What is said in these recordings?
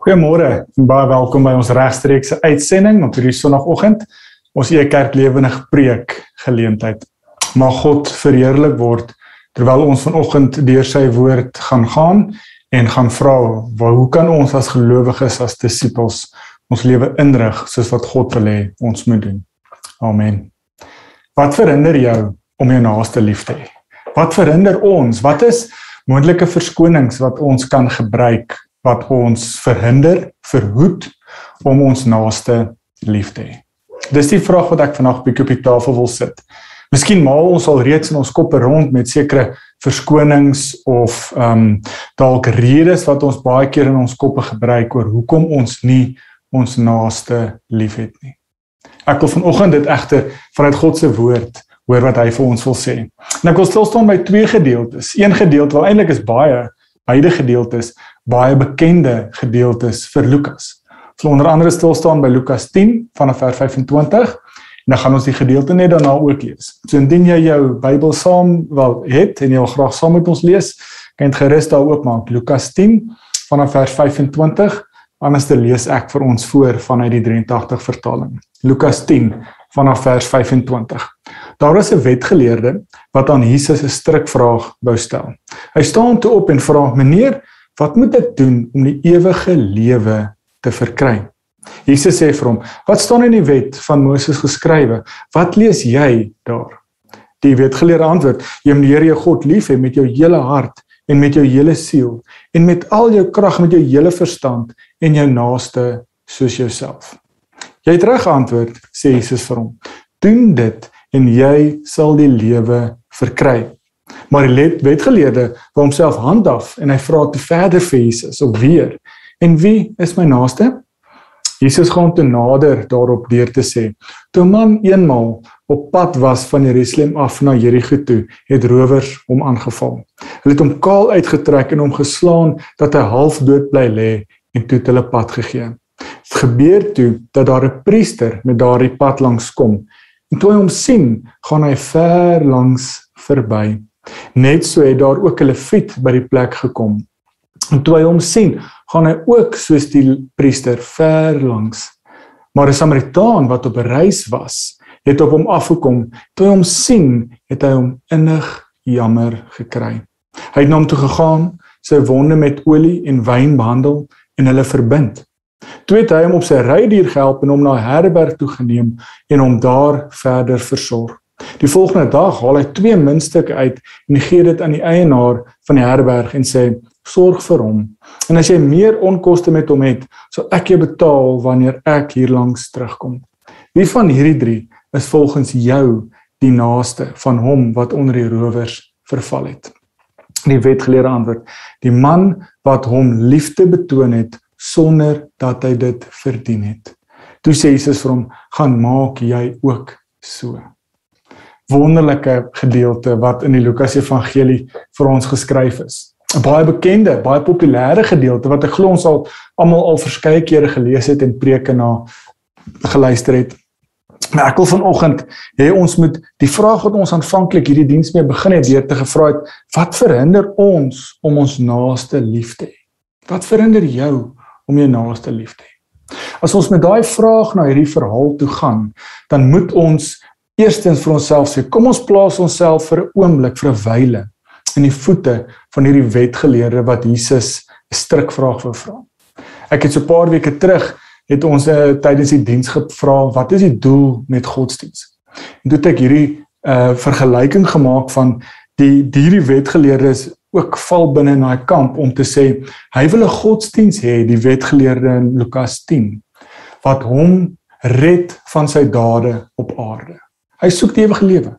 Goeiemôre en baie welkom by ons regstreekse uitsending op hierdie Sondagoggend. Ons Ee Kerk lewendig preek geleentheid. Mag God verheerlik word terwyl ons vanoggend deur sy woord gaan gaan en gaan vra, hoe kan ons as gelowiges as disippels ons lewe inrig soos wat God wil hê ons moet doen? Amen. Wat verhinder jou om jou naaste lief te hê? Wat verhinder ons? Wat is moontlike verskonings wat ons kan gebruik wat ons verhinder, verhoed om ons naaste lief te hê. Dis die vraag wat ek vandag bietjie op die tafel wil sit. Miskien maal ons al reeds in ons koppe rond met sekere verskonings of ehm um, dalk redes wat ons baie keer in ons koppe gebruik oor hoekom ons nie ons naaste liefhet nie. Ek wil vanoggend dit egter vanuit God se woord hoor wat hy vir ons wil sê. En ek wil stil staan by twee gedeeltes. Een gedeelte wat eintlik is baie beide gedeeltes baie bekende gedeeltes vir Lukas. Ons onder andere stil staan by Lukas 10 vanaf vers 25 en dan gaan ons die gedeelte net daarna ook lees. So indien jy jou Bybel saam wil het en jy wil graag saam met ons lees, kan jy gerus daar oopmaak Lukas 10 vanaf vers 25. Anders te lees ek vir ons voor vanuit die 83 vertaling. Lukas 10 vanaf vers 25. Daar is 'n wetgeleerde wat aan Jesus 'n strikvraag wou stel. Hy staan toe op en vra: "Meneer, wat moet ek doen om die ewige lewe te verkry?" Jesus sê vir hom: "Wat staan in die wet van Moses geskrywe? Wat lees jy daar?" Die wetgeleerde antwoord: "Jy moet die Here jou God lief hê met jou hele hart en met jou hele siel en met al jou krag met jou hele verstand en jou naaste soos jouself." Jy het reg geantwoord, sê Jesus vir hom. Doen dit en jy sal die lewe verkry. Maar die wetgeleerde wou homself handaf en hy vra te verder vir Jesus of weer. En wie is my naaste? Jesus gaan te nader daarop deur te sê: "Toe man eenmal op pad was van Jerusalem af na Jerigo toe, het rowers hom aangeval. Hulle het hom kaal uitgetrek en hom geslaan dat hy half dood bly lê en toe hulle pad gegee. Dit gebeur toe dat daar 'n priester met daardie pad langs kom. En toe hy hom sien, gaan hy ver langs verby. Net so het daar ook 'n leviet by die plek gekom. En toe hy hom sien, gaan hy ook soos die priester ver langs. Maar 'n Samaritaan wat op 'n reis was, het op hom afgekom. Toe hy hom sien, het hy hom innig jammer gekry. Hy het na hom toe gegaan, sy wonde met olie en wyn behandel en hulle verbind. Toe het hy hom op sy rydier gehelp en hom na herberg toe geneem en hom daar verder versorg. Die volgende dag haal hy twee muntstukke uit en gee dit aan die eienaar van die herberg en sê: "Sorg vir hom. En as jy meer onkoste met hom het, sal ek jou betaal wanneer ek hier langs terugkom." Wie van hierdie drie is volgens jou die naaste van hom wat onder die rowers verval het? Die wetgeleerde antwoord: "Die man wat hom liefde betoon het sonder dat hy dit verdien het. Toe sê Jesus vir hom: "Gaan maak jy ook so." Wonderlike gedeelte wat in die Lukas Evangelie vir ons geskryf is. 'n Baie bekende, baie populêre gedeelte wat ek glo ons al almal al verskeie kere gelees het en preke na geluister het. Maar ek wil vanoggend hê ons moet die vraag wat ons aanvanklik hierdie diens mee begin het deur te gevra het, wat verhinder ons om ons naaste lief te hê? Wat verhinder jou om jou naaste lief te hê. As ons met daai vraag na hierdie verhaal toe gaan, dan moet ons eerstens vir onsself sê, kom ons plaas onsself vir 'n oomblik, vir 'n wyle in die voete van hierdie wetgeleerde wat Jesus 'n strikvraag wou vra. Ek het so 'n paar weke terug het ons uh, tydens die diens gevra, wat is die doel met godsdiens? En toe het hierdie uh vergelyking gemaak van die hierdie wetgeleerdes ook val binne in daai kamp om te sê hy wil 'n godsdiens hê die wetgeleerde in Lukas 10 wat hom red van sy dade op aarde. Hy soek die ewige lewe.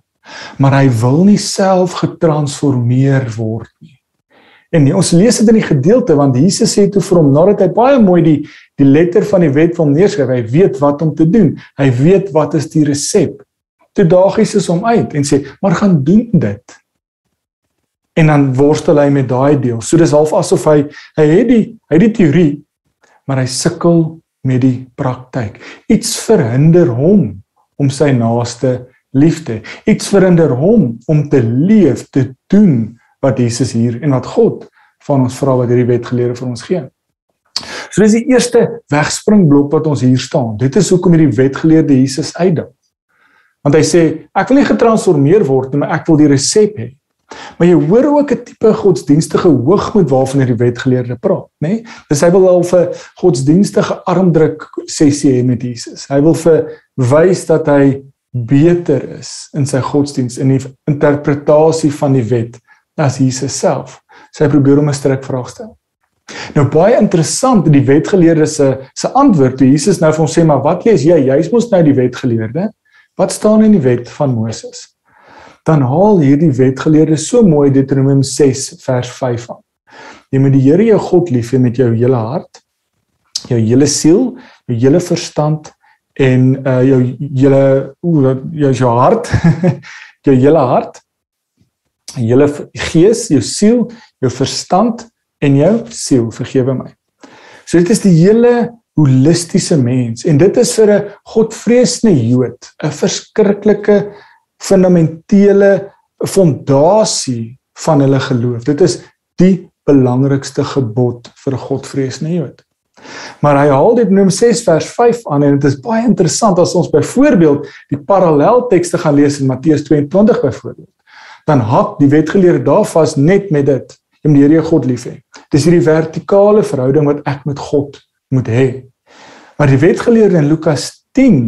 Maar hy wil nie self getransformeer word nie. En nie, ons lees dit in die gedeelte want Jesus sê toe vir hom nadat hy baie mooi die die letter van die wet van neerskryf, hy weet wat om te doen. Hy weet wat is die resep. Toe daag Jesus hom uit en sê, "Maar gaan doen dit." en dan worstel hy met daai deel. So dis half asof hy hy het die hy het die teorie, maar hy sukkel met die praktyk. Iets verhinder hom om sy naaste lief te hê. Iets verhinder hom om te leef, te doen wat Jesus hier en wat God van ons vra wat hierdie wetgeleerde vir ons gee. So dis die eerste wegspringblok wat ons hier staan. Dit is hoekom hierdie wetgeleerde Jesus uitdaag. Want hy sê ek wil nie getransformeer word nie, maar ek wil die resep hê. Maar jy hoor ook 'n tipe godsdienstige hoogmoed waarvan hierdie wetgeleerde praat, nê? Nee? Dis hy wil al vir godsdienstige armdruk sessie hê met Jesus. Hy wil vir wys dat hy beter is in sy godsdiens in die interpretasie van die wet as Jesus self. Sy probeer om 'n stryk vraag stel. Nou baie interessant die wetgeleerde se se antwoord toe Jesus nou vir hom sê maar wat lees jy? Jy's mos nou die wetgeleerde. Wat staan in die wet van Moses? Dan haal hierdie wetgeleerde so mooi Deuteronomium 6 vers 5 aan. Jy moet die Here jou God lief hê met jou hele hart, jou hele siel, jou hele verstand en uh jou hele ooh jou jou hart, jou hele hart, hele gees, jou siel, jou verstand en jou siel, vergewe my. So dit is die hele holistiese mens en dit is vir 'n godvreesende Jood 'n verskriklike fundamentele fondasie van hulle geloof. Dit is die belangrikste gebod vir 'n godvreesende Jood. Maar hy haal dit Numeri 6 vers 5 aan en dit is baie interessant as ons byvoorbeeld die paralleltekste gaan lees in Matteus 22 byvoorbeeld. Dan hak die wetgeleerde daar vas net met dit jy moet die Here jou God lief hê. Dis hierdie vertikale verhouding wat ek met God moet hê. Maar die wetgeleerde in Lukas 10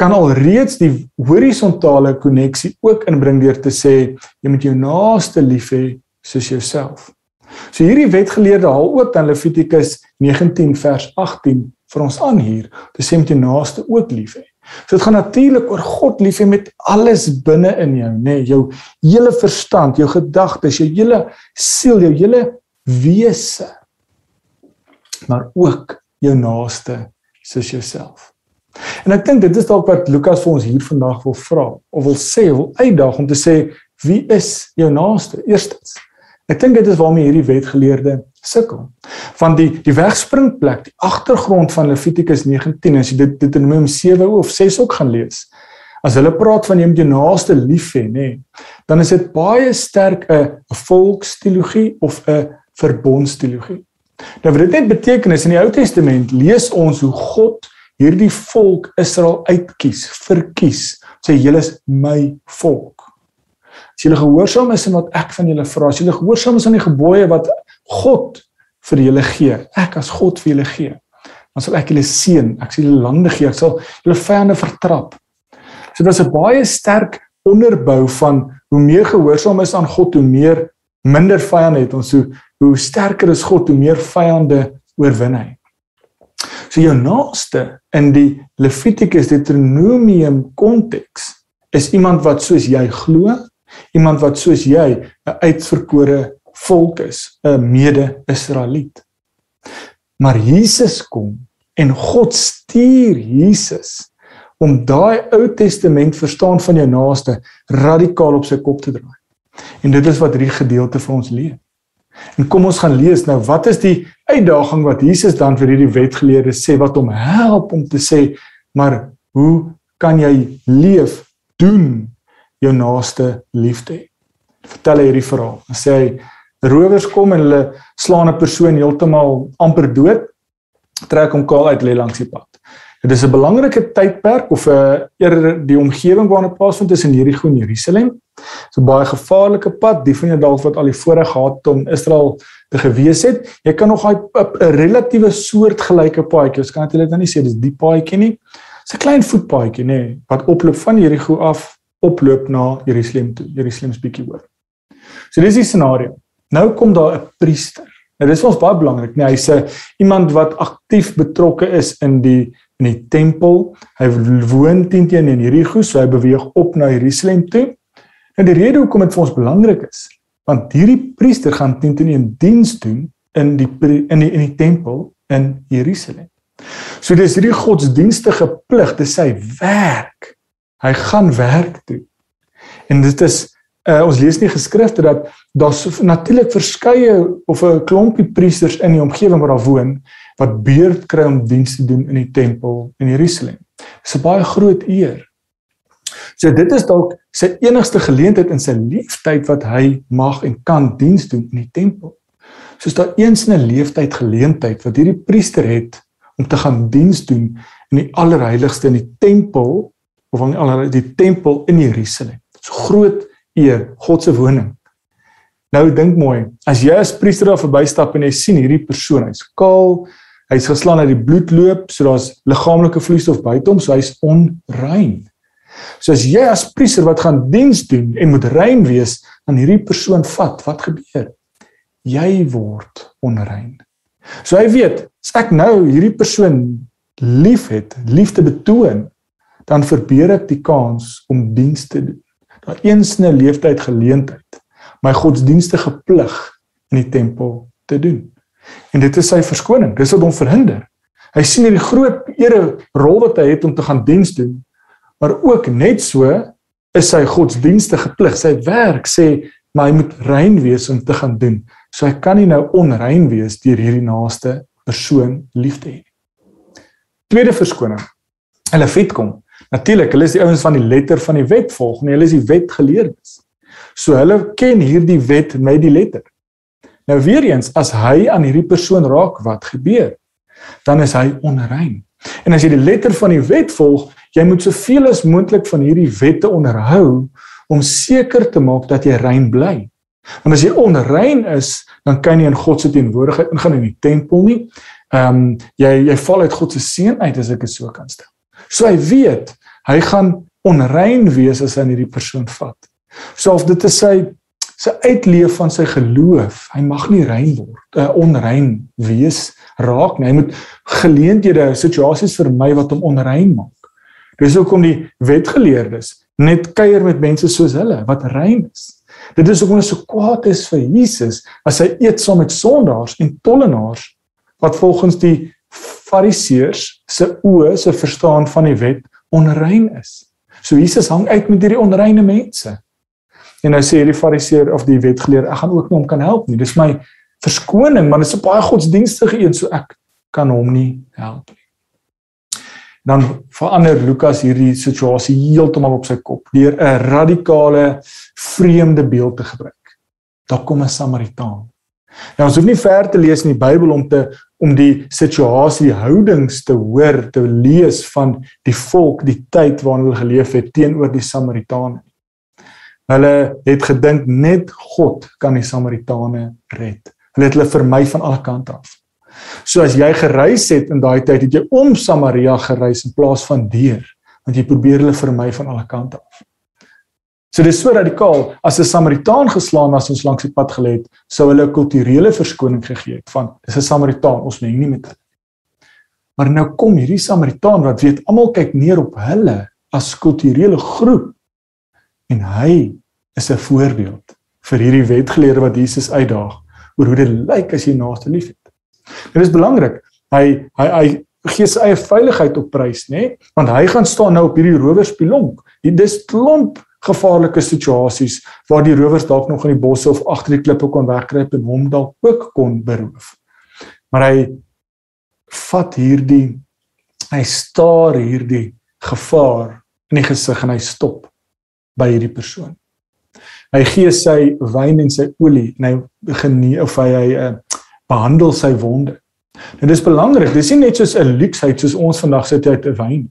kan al reeds die horisontale koneksie ook inbring deur te sê jy moet jou naaste lief hê soos jouself. So hierdie wetgeleerde haal ook dan Levitikus 19 vers 18 vir ons aan hier. Dit sê met jou naaste ook lief hê. So dit gaan natuurlik oor God lief hê met alles binne in jou, nê, nee, jou hele verstand, jou gedagtes, jou hele siel, jou hele wese. Maar ook jou naaste soos jouself. En ek dink dit is dalk wat Lukas vir ons hier vandag wil vra of wil sê, wil uitdaag om te sê wie is jou naaste? Eerstens. Ek dink dit is waarmee hierdie wetgeleerde sukkel. Van die die wegspringplek, die agtergrond van Levitikus 19 as jy dit dit in Numeri 7 of 6 ook gaan lees. As hulle praat van jy moet jou naaste lief hê, nê, dan is dit baie sterk 'n volksteologie of 'n verbondsteologie. Nou wat dit net beteken is in die Ou Testament lees ons hoe God hierdie volk Israel uitkies, verkies. Sê julle is my volk. As julle gehoorsaam is aan wat ek van julle vra, as julle gehoorsaam is aan die gebooie wat God vir julle gee, ek as God vir julle gee, dan sal ek julle seën, ek sal julle lande gee, ek sal julle vyande vertrap. So dit is 'n baie sterk onderbou van hoe meer gehoorsaam is aan God, hoe meer minder vyande het ons, hoe hoe sterker is God, hoe meer vyande oorwin hy. So jou naaste in die Levitikus Deuteronomium konteks is iemand wat soos jy glo, iemand wat soos jy 'n uitverkore volk is, 'n mede-Israeliet. Maar Jesus kom en God stuur Jesus om daai Ou Testament verstaan van jou naaste radikaal op sy kop te draai. En dit is wat hierdie gedeelte vir ons leer. En kom ons gaan lees nou wat is die uitdaging wat Jesus dan vir hierdie wetgeleerde sê wat hom help om te sê maar hoe kan jy leef doen jou naaste liefde? Vertel hy hierdie verhaal. Hy sê hy rowers kom en hulle slaan 'n persoon heeltemal amper dood trek hom kaal uit lê langs die pad. Dit is 'n belangrike tydperk of 'n uh, eerder die omgewing waarna plaasvind tussen Jerigo en Jerusalem. Dit is 'n baie gevaarlike pad, die van jou dalk wat al die voorreg gehad het om Israel te gewees het. Jy kan nog 'n relatiewe soortgelyke paadjie, ons kan natuurlik nou nie sê dis die paadjie nie. Dit's 'n klein voetpaadjie nê nee, wat oploop van Jerigo af oploop na Jerusalem toe. Jerusalem's bietjie hoër. So dis die scenario. Nou kom daar 'n priester. Nou dis vir ons baie belangrik, nee, hy's 'n iemand wat aktief betrokke is in die in die tempel. Hy woon teen teen in Jerigo, so hy beweeg op na Jerusalem toe. Nou die rede hoekom dit vir ons belangrik is, want hierdie priester gaan teen teen 'n diens doen in die in die in die tempel in Jerusalem. So dis hierdie godsdienstige plig, dis sy werk. Hy gaan werk doen. En dit is uh, ons lees nie geskrifte dat daar's natuurlik verskeie of 'n klompie priesters in die omgewing waar daar woon wat beurt kry om diens te doen in die tempel in Jerusalem. Dis 'n baie groot eer. So dit is dalk sy enigste geleentheid in sy lewenstyd wat hy mag en kan diens doen in die tempel. Soos daar eens 'n leeftyd geleentheid wat hierdie priester het om te gaan diens doen in die allerheiligste in die tempel in die allerheiligste die tempel in Jerusalem. So groot eer, God se woning. Nou dink mooi, as jy as priester daar verbystap en jy sien hierdie persoon, hy's kaal, hy's geslaan uit die bloed loop, so daar's liggaamlike vloeistof buite hom, so hy's onrein. So as jy as priester wat gaan diens doen en moet rein wees, dan hierdie persoon vat, wat gebeur? Jy word onrein. So hy weet, as ek nou hierdie persoon liefhet, liefde betoon, dan verbeur ek die kans om diens te doen. Daar eens 'n leeftyd geleentheid my godsdienstige plig in die tempel te doen. En dit is sy verskoning. Dis wat hom verhinder. Hy sien hierdie groot ere rol wat hy het om te gaan diens doen, maar ook net so is sy godsdienstige plig, sy werk sê maar hy moet rein wees om te gaan doen. So hy kan nie nou onrein wees deur hierdie naaste persoon lief te hê. Tweede verskoning. Hulle wet kom. Natuurlik, hulle is die ouens van die letter van die wet volg, nie hulle is die wetgeleerdes. So hulle ken hierdie wet met die letter. Nou weer eens, as hy aan hierdie persoon raak, wat gebeur? Dan is hy onrein. En as jy die letter van die wet volg, jy moet soveel as moontlik van hierdie wette onderhou om seker te maak dat jy rein bly. Want as jy onrein is, dan kan jy in God se teenwoordigheid ingaan in die tempel nie. Ehm um, jy jy val uit God se seën uit as ek dit so kan stel. So hy weet, hy gaan onrein wees as hy hierdie persoon vat. So of dit is sy sy uitleef van sy geloof. Hy mag nie rein word, uh, onrein wees raak nie. Hy moet geleenthede, situasies vermy wat hom onrein maak. Dis hoekom die wetgeleerdes net kuier met mense soos hulle wat rein is. Dit is hoekom hulle so kwaad is vir Jesus as hy eet saam met sondaars en tollenaars wat volgens die fariseërs se oë se verstaan van die wet onrein is. So Jesus hang uit met hierdie onreine mense. En nou sê hierdie fariseer of die wetgeleerde, ek gaan ook nie hom kan help nie. Dis my verskoning, maar dit is 'n baie godsdienstige een, so ek kan hom nie help nie. Dan verander Lukas hierdie situasie heeltemal op sy kop deur 'n radikale vreemde beeld te gebruik. Daar kom 'n Samaritaan. Nou ons hoef nie ver te lees in die Bybel om te om die situasie, die houdings te hoor, te lees van die volk, die tyd waarin hulle geleef het teenoor die Samaritane. Hulle het gedink net God kan die Samaritane red. Hulle het hulle vermy van alle kante af. So as jy gereis het in daai tyd, het jy om Samaria gereis in plaas van deur, want jy probeer hulle vermy van alle kante af. So dis so radikaal as 'n Samaritaan geslaan was ons langs die pad gelê het, sou hulle 'n kulturele verskoning gegee het van dis 'n Samaritaan, ons meng nie met hulle. Maar nou kom hierdie Samaritaan wat weet almal kyk neer op hulle as kulturele groep En hy is 'n voorbeeld vir hierdie wetgeleerde wat Jesus uitdaag oor hoe dit lyk as jy naaste liefhet. Dit is belangrik. Hy hy hy gee sy eie veiligheid op prys, nê? Nee? Want hy gaan staan nou op hierdie rowerspilonk. Dit is klomp gevaarlike situasies waar die rowers dalk nog in die bosse of agter die klippe kon wegkruip en hom dalk ook kon beroof. Maar hy vat hierdie hy staar hierdie gevaar in die gesig en hy stop by hierdie persoon. Hy gee sy wyn en sy olie en hy genie of hy hy uh, behandel sy wonde. Dit is belangrik. Dis nie net soos 'n luksheid soos ons vandag sit uit 'n wyn.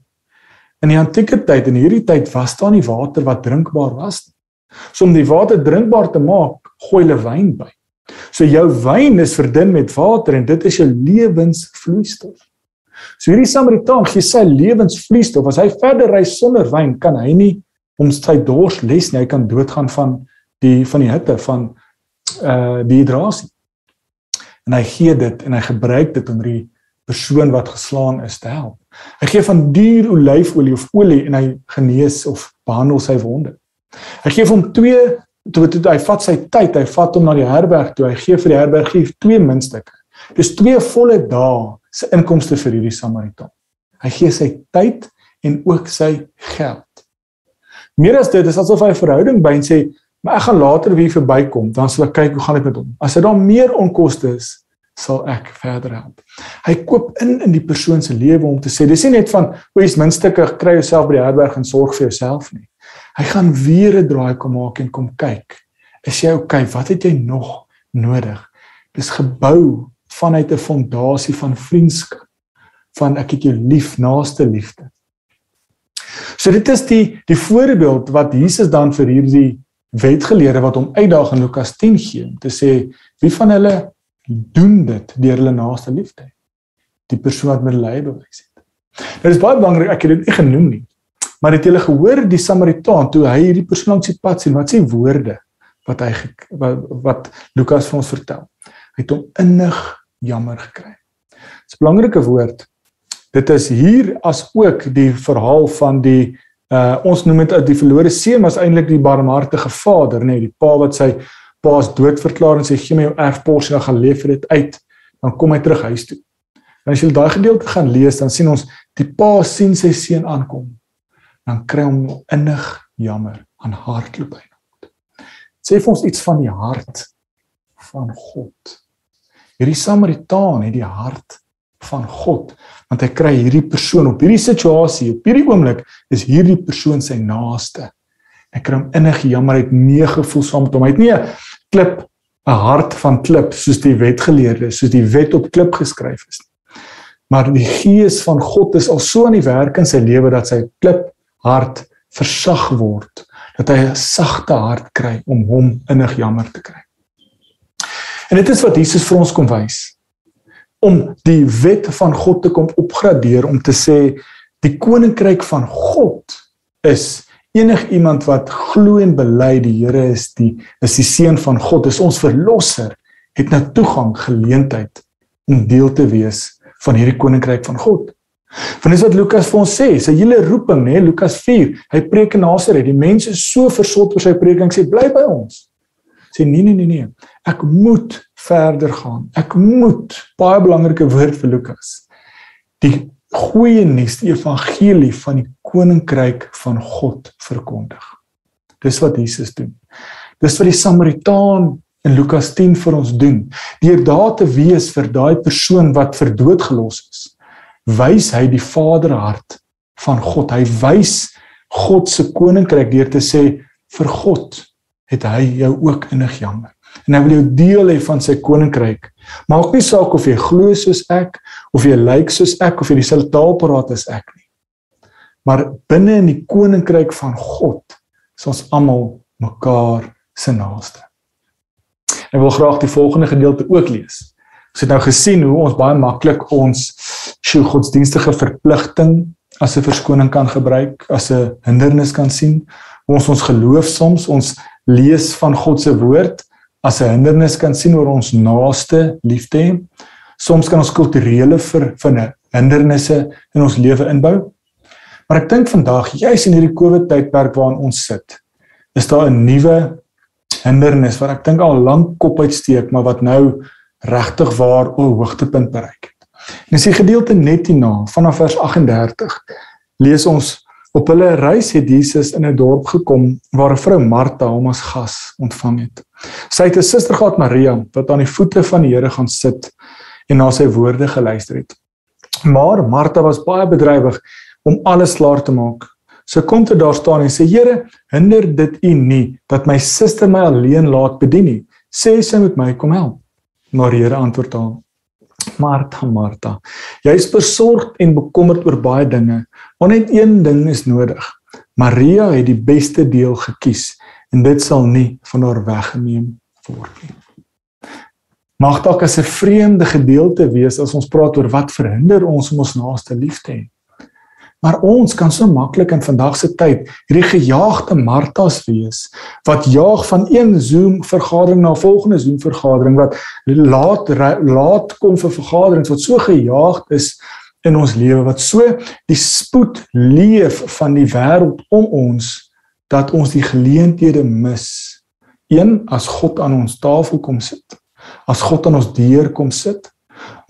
In die antieke tyd en hierdie tyd was daar nie water wat drinkbaar was nie. So om die water drinkbaar te maak, gooi hulle wyn by. So jou wyn is verdun met water en dit is jou lewensvloeistof. So hierdie Samaritaan gee sy lewensvloeistof. As hy verder reis sonder wyn, kan hy nie om sy dors les nie, hy kan doodgaan van die van die hitte van uh dehydrasie. En hy gee dit en hy gebruik dit om die persoon wat geslaan is te help. Hy gee van duur olyfolie of olie en hy genees of behandel sy wonde. Hy gee hom twee toe toe hy vat sy tyd, hy vat hom na die herberg toe. Hy gee vir die herberg gee twee muntstukke. Dis twee volle dae se inkomste vir hierdie Samaritaan. Hy gee sy tyd en ook sy geld. Meer as dit is asof hy 'n verhouding by en sê, "Maar ek gaan later weer verbykom, dan sal ek kyk hoe gaan dit met hom. As hy dan meer onkoste is, sal ek verder help." Hy koop in in die persoon se lewe om te sê, dis nie net van, "O, jy's minstukke, kry jouself by die herberg en sorg vir jouself nie." Hy gaan weer 'n draai kom maak en kom kyk. Is jy? Okay? Wat het jy nog nodig? Dis gebou vanuit 'n fondasie van vriendskap, van ek het jou lief, naaste liefde. So dit is die die voorbeeld wat Jesus dan vir hierdie wetgeleerde wat hom uitdaag in Lukas 10 gee om te sê wie van hulle doen dit deur hulle naaste liefde? Die persoon wat medelee bewys het. Nou dis baie belangrik ek het dit nie genoem nie. Maar het julle gehoor die Samaritaan toe hy hierdie persoon langs die pad sien, wat sê woorde wat hy wat, wat Lukas vir ons vertel? Hy het hom innig jammer gekry. Dis 'n belangrike woord. Dit is hier as ook die verhaal van die uh ons noem dit die verlore seun, maar is eintlik die barmhartige vader, nê, nee, die pa wat sy pa's dood verklaar en sê gee my jou erfporsie en gaan leef dit uit, dan kom hy terug huis toe. En as jy daai gedeelte gaan lees, dan sien ons die pa sien sy seun aankom. Dan kry hom innig jammer aan hartloop hy. Sê vir ons iets van die hart van God. Hierdie Samaritaan het die hart van God want hy kry hierdie persoon op hierdie situasie op hierdie oomblik is hierdie persoon sy naaste. Hy kry hom innig jammer uit nee gevoel saam met hom. Hy het nie klip 'n hart van klip soos die wetgeleerde soos die wet op klip geskryf is. Maar die gees van God is al so aan die werk in sy lewe dat sy klip hart versag word dat hy 'n sagte hart kry om hom innig jammer te kry. En dit is wat Jesus vir ons kom wys. Om die wet van God te kom opgradeer om te sê die koninkryk van God is enigiemand wat glo en bely die Here is die is die seun van God, is ons verlosser, het nou toegang geleentheid om deel te wees van hierdie koninkryk van God. Want dis wat Lukas vir ons sê, sy hele roeping, hè, Lukas 4, hy preek in Nasaret, die mense is so versot oor sy preking, sê bly by ons. Sê nee nee nee nee ek moet verder gaan. Ek moet baie belangrike woord vir Lukas. Die goeie nuus die evangelie van die koninkryk van God verkondig. Dis wat Jesus doen. Dis wat die samaritaan in Lukas 10 vir ons doen. Deur daar te wees vir daai persoon wat vir dood gelos is wys hy die vaderhart van God. Hy wys God se koninkryk deur te sê vir God het hy jou ook innig jammer. En hy wil jou deel hê van sy koninkryk. Maak nie saak of jy glo soos ek of jy lyk soos ek of jy dieselfde taal praat as ek nie. Maar binne in die koninkryk van God is ons almal mekaar se naaste. Ek wil graag die volgende gedeelte ook lees. Ons het nou gesien hoe ons baie maklik ons sjoe godsdienstige verpligting as 'n verskoning kan gebruik, as 'n hindernis kan sien. Ons ons geloof soms ons lees van God se woord as 'n hindernis kan sien oor ons naaste liefde. Soms kan ons kulturele vir vinne hindernisse in ons lewe inbou. Maar ek dink vandag, juis in hierdie COVID tydperk waarin ons sit, is daar 'n nuwe hindernis wat ek dink al lank kop uitsteek, maar wat nou regtig waar 'n hoogtepunt bereik het. En as jy gedeelte net hierna vanaf vers 38 lees ons Op hulle reis het Jesus in 'n dorp gekom waar 'n vrou Martha hom as gas ontvang het. Sy het 'n suster gehad Maria wat aan die voete van die Here gaan sit en na sy woorde geluister het. Maar Martha was baie bedrywig om alles klaar te maak. Sy kom te daar staan en sê: "Here, hinder dit U nie dat my suster my alleen laat bedien nie. Sê sy moet my kom help." Maar die Here antwoord haar: Martha, Martha, jy is besorgd en bekommerd oor baie dinge, maar net een ding is nodig. Maria het die beste deel gekies en dit sal nie van haar weggeneem word nie. Mag dalk as 'n vreemde gedeelte wees as ons praat oor wat verhinder ons om ons naaste lief te hê. Maar ons kan so maklik in vandag se tyd hierdie gejaagde Martas wees wat jaag van een Zoom vergadering na volgende Zoom vergadering wat laat laat kom vir vergaderings wat so gejaagd is in ons lewe wat so die spoed leef van die wêreld om ons dat ons die geleenthede mis. Een as God aan ons tafel kom sit, as God aan ons deur kom sit,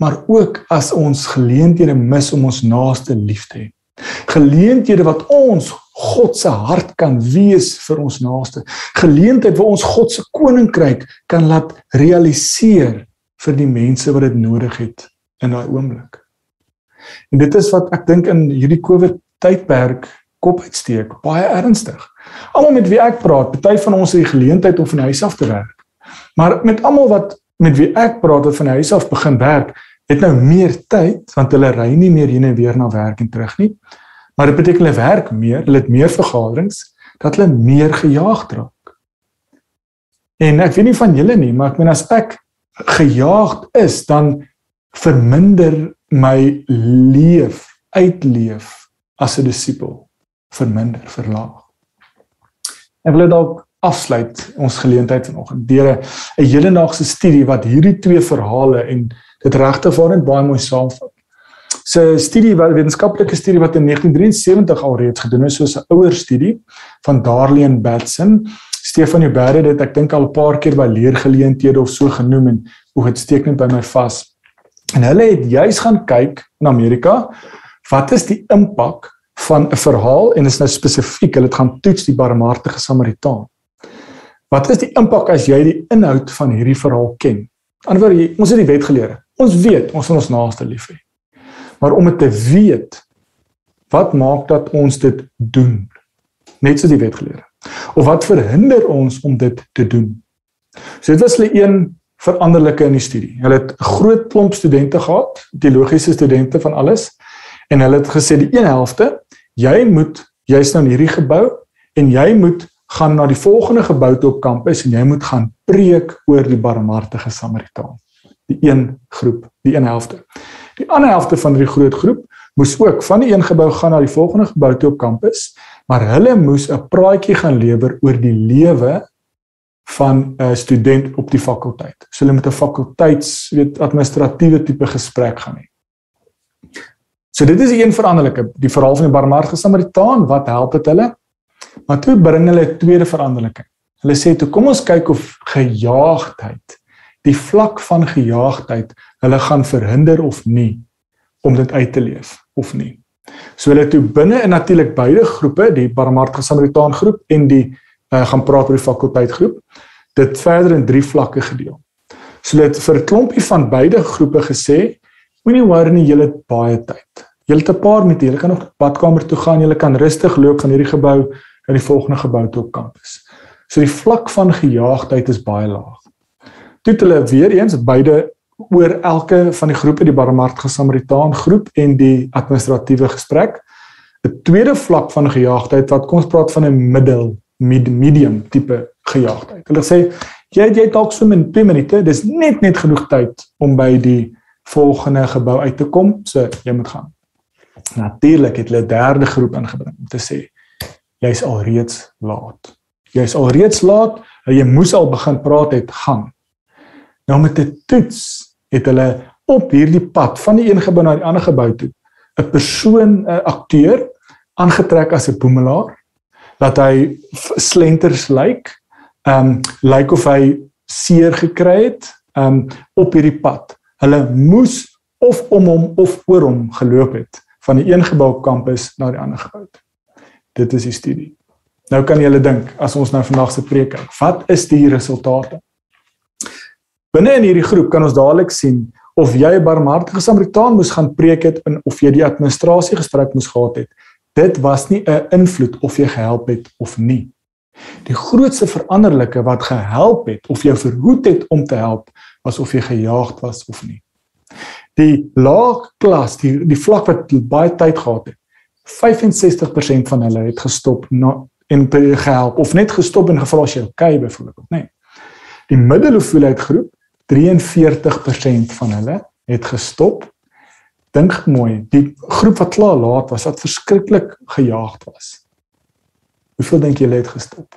maar ook as ons geleenthede mis om ons naaste lief te hê. Geleenthede wat ons God se hart kan wees vir ons naaste. Geleentheid waar ons God se koninkryk kan laat realiseer vir die mense wat dit nodig het in daai oomblik. En dit is wat ek dink in hierdie covid tydperk kop uitsteek baie ernstig almal met wie ek praat party van ons het die geleentheid om van huis af te werk maar met almal wat met wie ek praat wat van huis af begin werk, het nou meer tyd want hulle ry nie meer heen en weer na werk en terug nie. Maar dit beteken hulle werk meer, hulle het meer vergaderings dat hulle meer gejaag raak. En ek weet nie van julle nie, maar ek meen as ek gejaagd is, dan verminder my leef, uitleef as 'n disipel verminder, verlaag. Ek wil dalk afsluit ons geleentheid vanoggend deur 'n hedendaagse studie wat hierdie twee verhale en dit regtig waarend baie mooi saamvat. So 'n studie wat wetenskaplike studie wat in 1973 alreeds gedoen is soos 'n ouer studie van Darlene Batson. Stefan Jubber het dit ek dink al 'n paar keer by leergeleenthede of so genoem en hoe dit steek net by my vas. En hulle het juis gaan kyk in Amerika wat is die impak van 'n verhaal en is nou spesifiek hulle gaan toets die barmhartige Samaritaan. Wat is die impak as jy die inhoud van hierdie verhaal ken? Anderswoorde, ons het die wet geleer. Ons weet ons moet ons naaste lief hê. Maar om dit te weet, wat maak dat ons dit doen? Net so die wet geleer. Of wat verhinder ons om dit te doen? So dit was hulle een veranderlike in die studie. Hulle het 'n groot klomp studente gehad, teologiese studente van alles, en hulle het gesê die een helfte, jy moet jy's nou in hierdie gebou en jy moet gaan na die volgende gebou toe op kampus en jy moet gaan preek oor die barmhartige Samaritaan. Die een groep, die een helfte. Die ander helfte van die groot groep moes ook van die een gebou gaan na die volgende gebou toe op kampus, maar hulle moes 'n praatjie gaan lewer oor die lewe van 'n student op die fakulteit. So hulle moet 'n fakulteits, weet, administratiewe tipe gesprek gaan hê. So dit is een veranderlike, die verhaal van die barmhartige Samaritaan, wat help dit hulle? Maar toe bring hulle 'n tweede veranderlike. Hulle sê toe kom ons kyk of gejaagdheid, die vlak van gejaagdheid, hulle gaan verhinder of nie om dit uit te leef of nie. So hulle toe binne in natuurlik beide groepe, die Barmhartige Samaritaan groep en die uh, gaan praat oor die fakulteit groep, dit verder in drie vlakke gedeel. So hulle het vir 'n klompie van beide groepe gesê, moenie worry nie, julle het baie tyd. Julle het 'n paar minute, julle kan nog badkamer toe gaan, julle kan rustig loop van hierdie gebou in die volgende gebou toe op kampus. So die vlak van gejaagdheid is baie laag. Toe hulle weer eens beide oor elke van die groepe die barmhartige Samaritaan groep en die administratiewe gesprek 'n tweede vlak van gejaagdheid wat kom ons praat van 'n middel mid, medium tipe gejaagdheid. Hulle sê jy jy dalk so in 2 minute, dis net net genoeg tyd om by die volgende gebou uit te kom, so jy moet gaan. Natuurlik het hulle 'n derde groep ingebring om te sê jy's alreeds laat. Jy's alreeds laat, jy moes al begin praat het gaan. Nou met 'n toets het hulle op hierdie pad van die een gebou na die ander gebou toe 'n persoon, 'n akteur aangetrek as 'n boemelaar dat hy slenters lyk, ehm um, lyk of hy seer gekry het ehm um, op hierdie pad. Hulle moes of om hom of oor hom geloop het van die een gebou op kampus na die ander gebou. Dit is die studie. Nou kan julle dink as ons nou vandag se preek kyk, wat is die resultate? Binne in hierdie groep kan ons dadelik sien of jy 'n barmhartige Samaritaan moes gaan preek het en of jy die administrasie gesprek moes gehad het. Dit was nie 'n invloed of jy gehelp het of nie. Die grootste veranderlike wat gehelp het of jou verhoed het om te help was of jy gejaagd was of nie. Die laag klas, die die vlak wat baie tyd gehad het, 65% van hulle het gestop na en gehelp of net gestop en gevra as jy okay byvoorbeeld, nê. Nee. Die middelhoeveelheid groep 43% van hulle het gestop. Dink mooi, die groep wat klaar laat was, wat verskriklik gejaagd was. Hoeveel dink julle het gestop?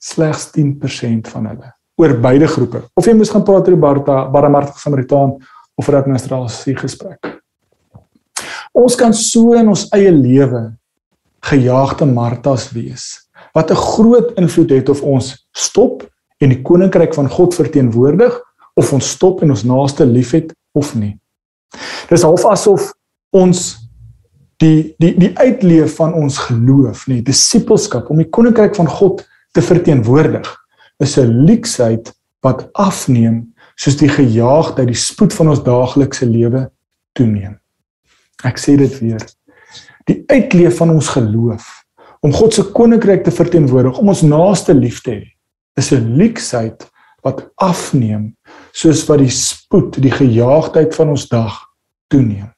Slegs 10% van hulle oor beide groepe. Of jy moes gaan praat oor die Barta, Baramartige Samaritaan of 'n administrasie gesprek. Ons kan so in ons eie lewe gejaagde Martas wees wat 'n groot invloed het of ons stop en die koninkryk van God verteenwoordig of ons stop en ons naaste liefhet of nie. Dis half asof ons die die die uitleef van ons geloof, nê, disipelskap om die koninkryk van God te verteenwoordig is 'n leksheid wat afneem soos die gejaagdheid, die spoed van ons daaglikse lewe toeneem. Ek sê dit weer. Die uitleef van ons geloof om God se koninkryk te verteenwoordig, om ons naaste lief te hê, is 'n leksheid wat afneem soos wat die spoed, die gejaagdheid van ons dag toeneem.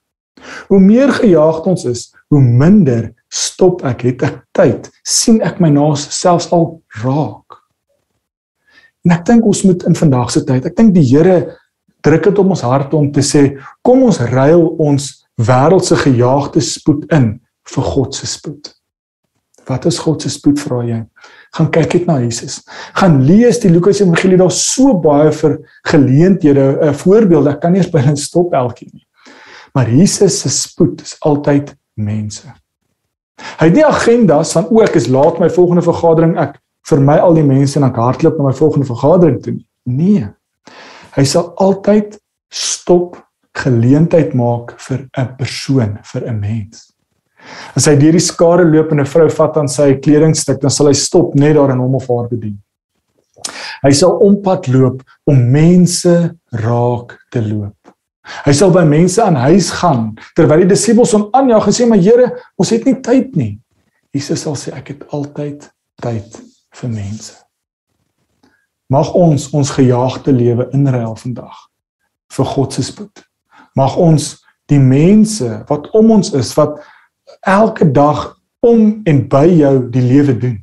Hoe meer gejaagd ons is, hoe minder stop ek, het ek tyd, sien ek my naas selfs al raak. En ek dink ons moet in vandag se tyd, ek dink die Here druk dit op ons harte om te sê, kom ons ruil ons wêreldse gejaagde spoed in vir God se spoed. Wat is God se spoed vra jy? Gaan kyk net na Jesus. Gaan lees die Lukas Evangelie daar so baie vir geleenthede, 'n uh, voorbeeld. Ek kan nie eens by hulle stop elkeen nie. Maar Jesus se spoed is altyd mense. Hy het nie agendas van o, ek is laat my volgende vergadering, ek vermy al die mense en ek hardloop na my volgende vergadering toe. Nee. Hy sal altyd stop geleentheid maak vir 'n persoon, vir 'n mens. As hy deur die skare loop en 'n vrou vat aan sy kledingstuk, dan sal hy stop net daar en hom of haar bedien. Hy sal ompad loop om mense raak te loop. Hy sal by mense aan huis gaan terwyl die disippels hom aanjaag en sê maar Here, ons het nie tyd nie. Jesus sal sê ek het altyd tyd vir mense. Mag ons ons gejaagde lewe inruil vandag vir God se spoed. Mag ons die mense wat om ons is wat elke dag om en by jou die lewe doen.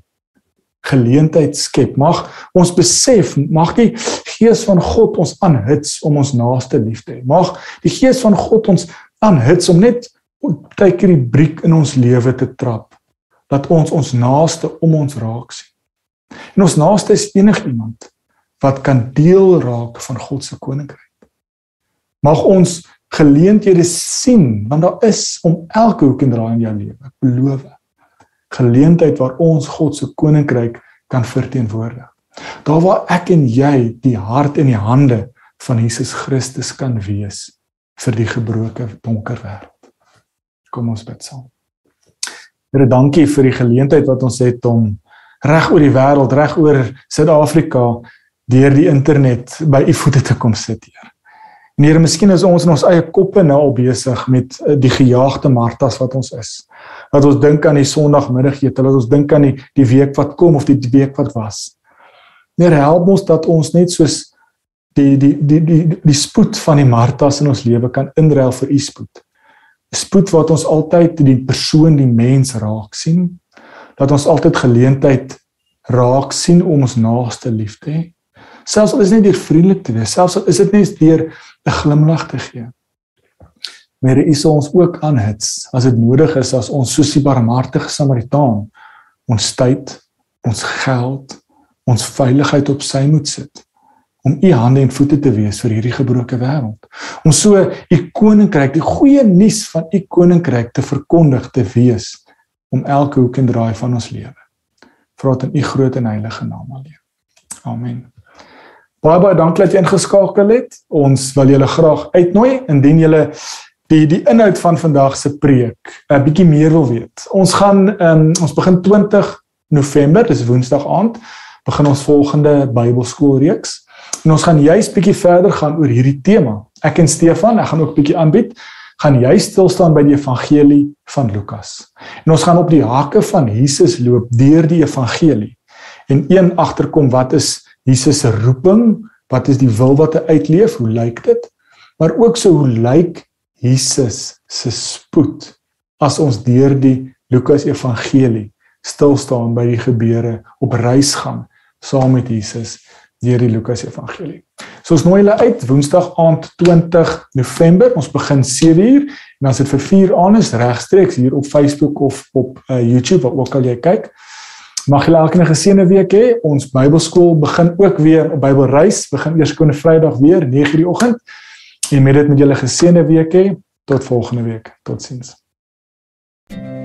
Geleentheid skep. Mag ons besef, mag die gees van God ons aanhits om ons naaste lief te hê. Mag die gees van God ons aanhits om net tydjie die briek in ons lewe te trap dat ons ons naaste om ons raak sien. En ons naaste is enigiemand wat kan deel raak van God se koninkryk. Mag ons geleenthede sien want daar is om elke hoek en draai in jou lewe. Ek beloof. Geleentheid waar ons God se koninkryk kan verteenwoordig. Daar waar ek en jy die hart en die hande van Jesus Christus kan wees vir die gebroke donker wêreld. Kom ons bid saam. Here, dankie vir die geleentheid wat ons het om reg oor die wêreld, reg oor Suid-Afrika deur die internet by u voete te kom sit, Here. En Here, miskien is ons in ons eie koppe nou al besig met eh, die gejaagde martas wat ons is. Dat ons dink aan die Sondagmiddagete, dat ons dink aan die die week wat kom of die, die week wat was. Meer help ons dat ons net soos die die die die die spoed van die martas in ons lewe kan inruil vir u spoed. Spoed wat ons altyd die persoon, die mens raak sien. Dat ons altyd geleentheid raak sien om ons naaste lief te hê. Selfs al is dit nie deur vriendelik te wees, selfs al is dit net deur 'n glimlag te gee. Hy is ons ook aanhits as dit nodig is as ons soos die barmhartige Samaritaan ons tyd, ons geld, ons veiligheid op sy moet sit om u hande en voete te wees vir hierdie gebroke wêreld. Om so u koninkryk, die goeie nuus van u koninkryk te verkondig te wees om elke hoek en draai van ons lewe. Vra dit in u groot en heilige naam alleen. Amen. Baie baie dankie dat jy ingeskakel het. Ons wil julle graag uitnooi indien julle die die inhoud van vandag se preek 'n bietjie meer wil weet. Ons gaan um, ons begin 20 November, dis Woensdag aand, begin ons volgende Bybelskoolreeks. En ons gaan juist bietjie verder gaan oor hierdie tema. Ek en Stefan, ek gaan ook bietjie aanbied, gaan juist stil staan by die evangelie van Lukas. En ons gaan op die hake van Jesus loop deur die evangelie. En een agterkom wat is Jesus se roeping, wat is die wil wat hy uitleef, hoe lyk dit? Maar ook so hoe lyk Jesus se spoed as ons deur die Lukas Evangelie stil staan by die gebeure op reis gaan saam met Jesus deur die Lukas Evangelie. So ons nooi julle uit Woensdag aand 20 November. Ons begin 7uur en as dit vir 4 aan is regstreeks hier op Facebook of op uh, YouTube waar ook al jy kyk. Mag julle elkeen 'n geseënde week hê. Ons Bybelskool begin ook weer op Bybelreis, begin eers komende Vrydag weer 9:00 die oggend. En met dit met julle geseënde week hê. Tot volgende week. Totsiens. thank you